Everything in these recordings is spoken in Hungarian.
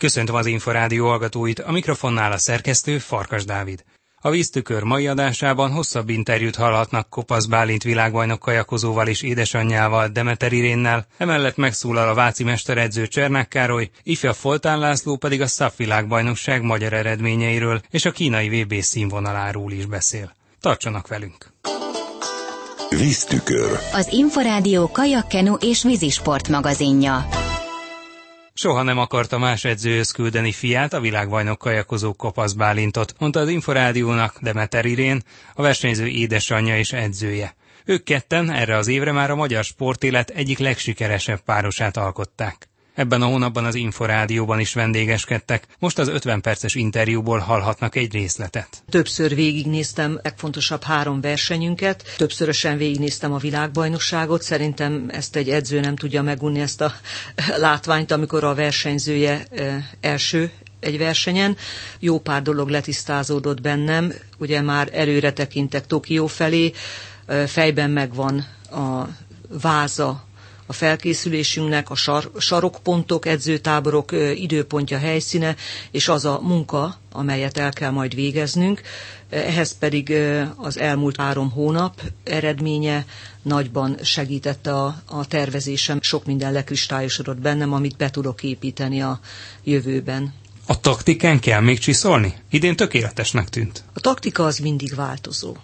Köszöntöm az Inforádió hallgatóit, a mikrofonnál a szerkesztő Farkas Dávid. A víztükör mai adásában hosszabb interjút hallhatnak Kopasz Bálint világbajnok kajakozóval és édesanyjával Demeter Irénnel, emellett megszólal a Váci mesteredző Csernák Károly, ifja Foltán László pedig a SZAF világbajnokság magyar eredményeiről és a kínai VB színvonaláról is beszél. Tartsanak velünk! Víztükör. Az Inforádió kajakkenu és vízisport magazinja. Soha nem akarta más edzőhöz küldeni fiát, a világbajnok kajakozó Kopasz Bálintot, mondta az Inforádiónak Demeter Irén, a versenyző édesanyja és edzője. Ők ketten erre az évre már a magyar sportélet egyik legsikeresebb párosát alkották. Ebben a hónapban az Inforádióban is vendégeskedtek, most az 50 perces interjúból hallhatnak egy részletet. Többször végignéztem legfontosabb három versenyünket, többszörösen végignéztem a világbajnokságot, szerintem ezt egy edző nem tudja megunni ezt a látványt, amikor a versenyzője első egy versenyen. Jó pár dolog letisztázódott bennem, ugye már előre tekintek Tokió felé, fejben megvan a váza a felkészülésünknek, a sar, sarokpontok, edzőtáborok időpontja, helyszíne, és az a munka, amelyet el kell majd végeznünk. Ehhez pedig az elmúlt három hónap eredménye nagyban segítette a, a tervezésem. Sok minden lekristályosodott bennem, amit be tudok építeni a jövőben. A taktikán kell még csiszolni? Idén tökéletesnek tűnt. A taktika az mindig változó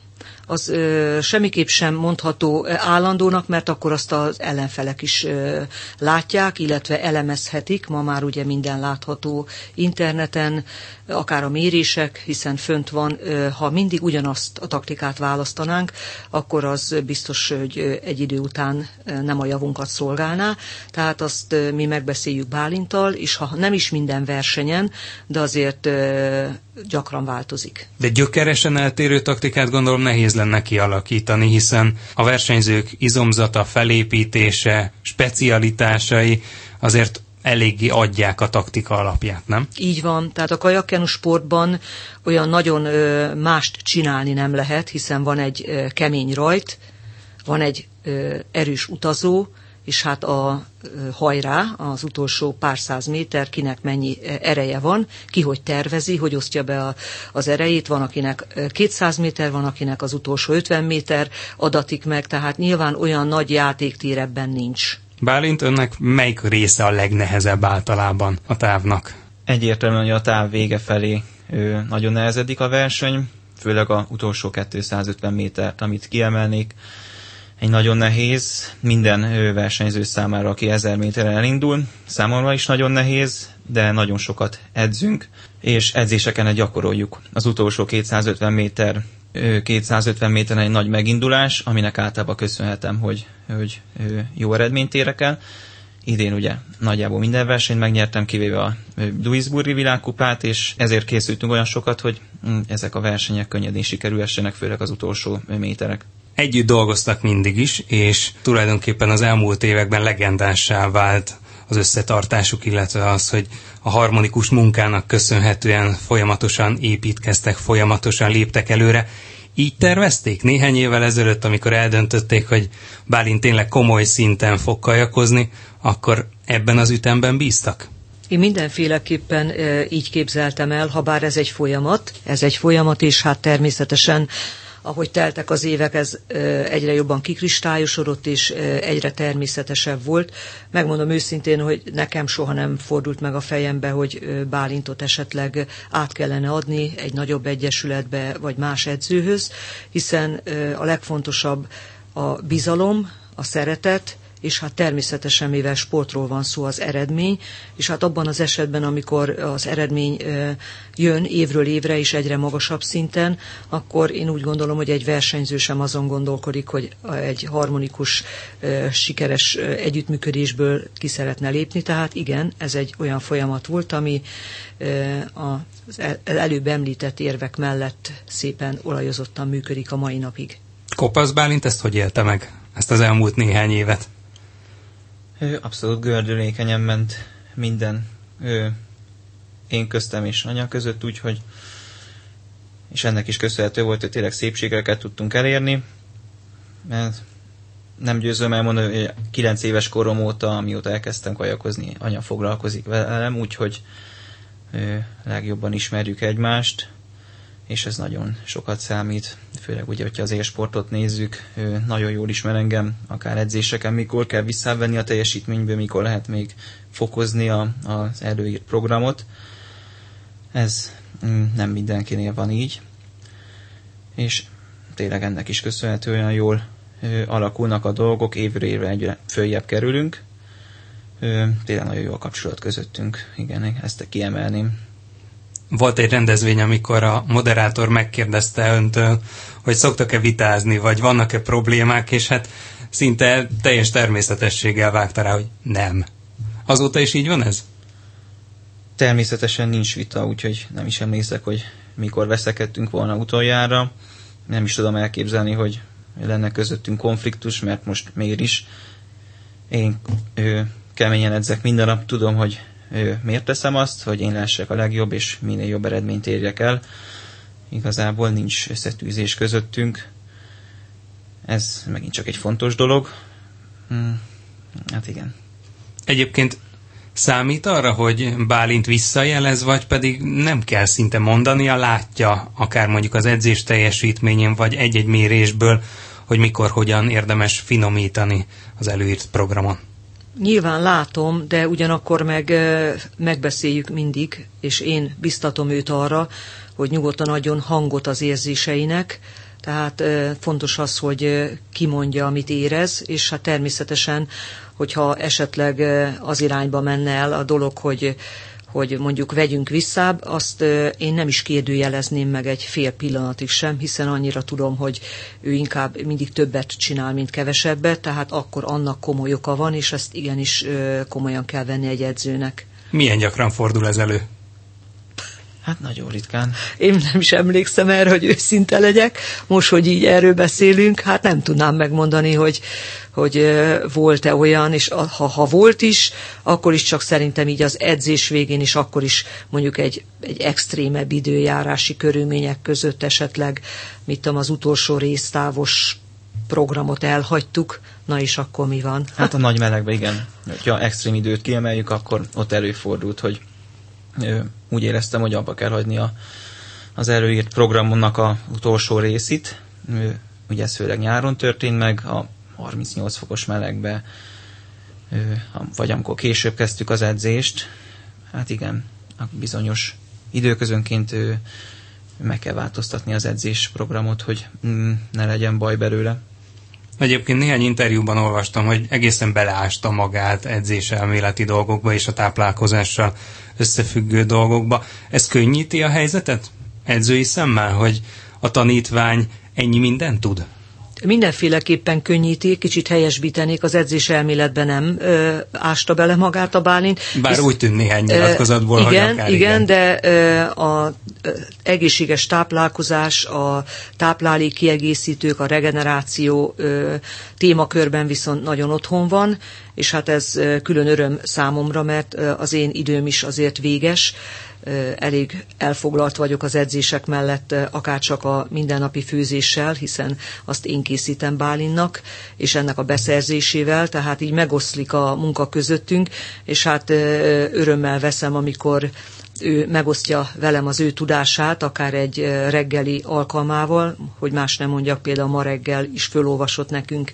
az ö, semmiképp sem mondható állandónak, mert akkor azt az ellenfelek is ö, látják, illetve elemezhetik. Ma már ugye minden látható interneten, akár a mérések, hiszen fönt van. Ö, ha mindig ugyanazt a taktikát választanánk, akkor az biztos, hogy egy idő után nem a javunkat szolgálná. Tehát azt ö, mi megbeszéljük Bálintal, és ha nem is minden versenyen, de azért ö, gyakran változik. De gyökeresen eltérő taktikát gondolom nehéz lenne kialakítani, hiszen a versenyzők izomzata, felépítése, specialitásai azért eléggé adják a taktika alapját, nem? Így van, tehát a kajakkenu sportban olyan nagyon ö, mást csinálni nem lehet, hiszen van egy ö, kemény rajt, van egy ö, erős utazó, és hát a hajrá, az utolsó pár száz méter, kinek mennyi ereje van, ki hogy tervezi, hogy osztja be a, az erejét, van akinek 200 méter, van akinek az utolsó 50 méter adatik meg, tehát nyilván olyan nagy játéktér ebben nincs. Bálint, önnek melyik része a legnehezebb általában a távnak? Egyértelműen, hogy a táv vége felé ő, nagyon nehezedik a verseny, főleg a utolsó 250 métert, amit kiemelnék egy nagyon nehéz, minden versenyző számára, aki 1000 méterre elindul. Számomra is nagyon nehéz, de nagyon sokat edzünk, és edzéseken gyakoroljuk. Az utolsó 250 méter 250 méteren egy nagy megindulás, aminek általában köszönhetem, hogy, hogy jó eredményt érek el. Idén ugye nagyjából minden versenyt megnyertem, kivéve a Duisburgi világkupát, és ezért készültünk olyan sokat, hogy mm, ezek a versenyek könnyedén sikerülhessenek, főleg az utolsó méterek. Együtt dolgoztak mindig is, és tulajdonképpen az elmúlt években legendássá vált az összetartásuk, illetve az, hogy a harmonikus munkának köszönhetően folyamatosan építkeztek, folyamatosan léptek előre. Így tervezték néhány évvel ezelőtt, amikor eldöntötték, hogy Bálint tényleg komoly szinten fog kajakozni, akkor ebben az ütemben bíztak? Én mindenféleképpen e, így képzeltem el, ha bár ez egy folyamat, ez egy folyamat, és hát természetesen ahogy teltek az évek, ez egyre jobban kikristályosodott, és egyre természetesebb volt. Megmondom őszintén, hogy nekem soha nem fordult meg a fejembe, hogy Bálintot esetleg át kellene adni egy nagyobb egyesületbe, vagy más edzőhöz, hiszen a legfontosabb a bizalom, a szeretet, és hát természetesen, mivel sportról van szó, az eredmény, és hát abban az esetben, amikor az eredmény jön évről évre is egyre magasabb szinten, akkor én úgy gondolom, hogy egy versenyző sem azon gondolkodik, hogy egy harmonikus, sikeres együttműködésből ki szeretne lépni. Tehát igen, ez egy olyan folyamat volt, ami az előbb említett érvek mellett szépen olajozottan működik a mai napig. Kopasz Bálint ezt hogy élte meg, ezt az elmúlt néhány évet? Abszolút gördülékenyen ment minden ő, én köztem és anya között, úgyhogy és ennek is köszönhető volt, hogy tényleg szépségeket tudtunk elérni. Mert nem győzöm elmondani, hogy 9 éves korom óta, amióta elkezdtem kajakozni, anya foglalkozik velem, úgyhogy legjobban ismerjük egymást, és ez nagyon sokat számít, főleg ugye, hogyha az élsportot nézzük, nagyon jól ismer engem, akár edzéseken, mikor kell visszavenni a teljesítményből, mikor lehet még fokozni a, az előírt programot. Ez mm, nem mindenkinél van így, és tényleg ennek is köszönhetően jól alakulnak a dolgok, évről évre egyre följebb kerülünk. Tényleg nagyon jó a kapcsolat közöttünk, igen, ezt kiemelném volt egy rendezvény, amikor a moderátor megkérdezte öntől, hogy szoktak-e vitázni, vagy vannak-e problémák, és hát szinte teljes természetességgel vágta rá, hogy nem. Azóta is így van ez? Természetesen nincs vita, úgyhogy nem is emlékszek, hogy mikor veszekedtünk volna utoljára. Nem is tudom elképzelni, hogy lenne közöttünk konfliktus, mert most miért is. Én ő, keményen edzek minden nap, tudom, hogy miért teszem azt, hogy én lessek a legjobb, és minél jobb eredményt érjek el. Igazából nincs összetűzés közöttünk. Ez megint csak egy fontos dolog. Hmm, hát igen. Egyébként számít arra, hogy Bálint visszajelez, vagy pedig nem kell szinte mondania, látja akár mondjuk az edzés teljesítményén, vagy egy-egy mérésből, hogy mikor, hogyan érdemes finomítani az előírt programon? Nyilván látom, de ugyanakkor meg megbeszéljük mindig, és én biztatom őt arra, hogy nyugodtan adjon hangot az érzéseinek, tehát fontos az, hogy kimondja, amit érez, és hát természetesen, hogyha esetleg az irányba menne el a dolog, hogy hogy mondjuk vegyünk vissza, azt én nem is kérdőjelezném meg egy fél pillanatig sem, hiszen annyira tudom, hogy ő inkább mindig többet csinál, mint kevesebbet, tehát akkor annak komoly oka van, és ezt igenis komolyan kell venni egy edzőnek. Milyen gyakran fordul ez elő? Hát nagyon ritkán. Én nem is emlékszem erre, hogy őszinte legyek. Most, hogy így erről beszélünk, hát nem tudnám megmondani, hogy, hogy volt-e olyan, és ha, ha volt is, akkor is csak szerintem így az edzés végén is, akkor is mondjuk egy, egy extrémebb időjárási körülmények között esetleg, mit tudom, az utolsó résztávos programot elhagytuk, na és akkor mi van? Hát a nagy melegben igen. Ha extrém időt kiemeljük, akkor ott előfordult, hogy úgy éreztem, hogy abba kell hagyni a, az előírt programomnak a utolsó részét. Ugye ez főleg nyáron történt meg, a 38 fokos melegbe, vagy amikor később kezdtük az edzést. Hát igen, bizonyos időközönként meg kell változtatni az edzés programot, hogy mm, ne legyen baj belőle. Egyébként néhány interjúban olvastam, hogy egészen beleásta magát edzéselméleti dolgokba és a táplálkozással összefüggő dolgokba. Ez könnyíti a helyzetet edzői szemmel, hogy a tanítvány ennyi mindent tud? Mindenféleképpen könnyíti, kicsit helyesbítenék, az edzés elméletben nem ö, ásta bele magát a Bálint. Bár és, úgy tűnt néhány nyilatkozatból, igen, hogy akár igen, igen, de ö, a ö, egészséges táplálkozás, a táplálék kiegészítők, a regeneráció ö, témakörben viszont nagyon otthon van, és hát ez külön öröm számomra, mert az én időm is azért véges, elég elfoglalt vagyok az edzések mellett, akár csak a mindennapi főzéssel, hiszen azt én készítem Bálinnak, és ennek a beszerzésével, tehát így megoszlik a munka közöttünk, és hát örömmel veszem, amikor ő megosztja velem az ő tudását, akár egy reggeli alkalmával, hogy más nem mondjak, például ma reggel is fölolvasott nekünk,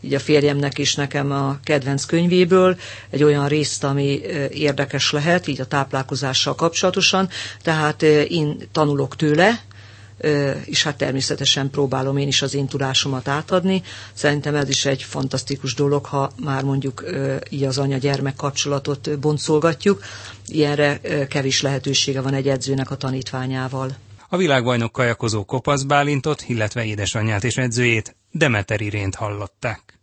így a férjemnek és nekem a kedvenc könyvéből, egy olyan részt, ami érdekes lehet, így a táplálkozással kapcsolatosan, tehát én tanulok tőle, és hát természetesen próbálom én is az én tudásomat átadni. Szerintem ez is egy fantasztikus dolog, ha már mondjuk így az anya-gyermek kapcsolatot boncolgatjuk. Ilyenre kevés lehetősége van egy edzőnek a tanítványával. A világbajnok kajakozó Kopasz Bálintot, illetve édesanyját és edzőjét Demeter Irént hallották.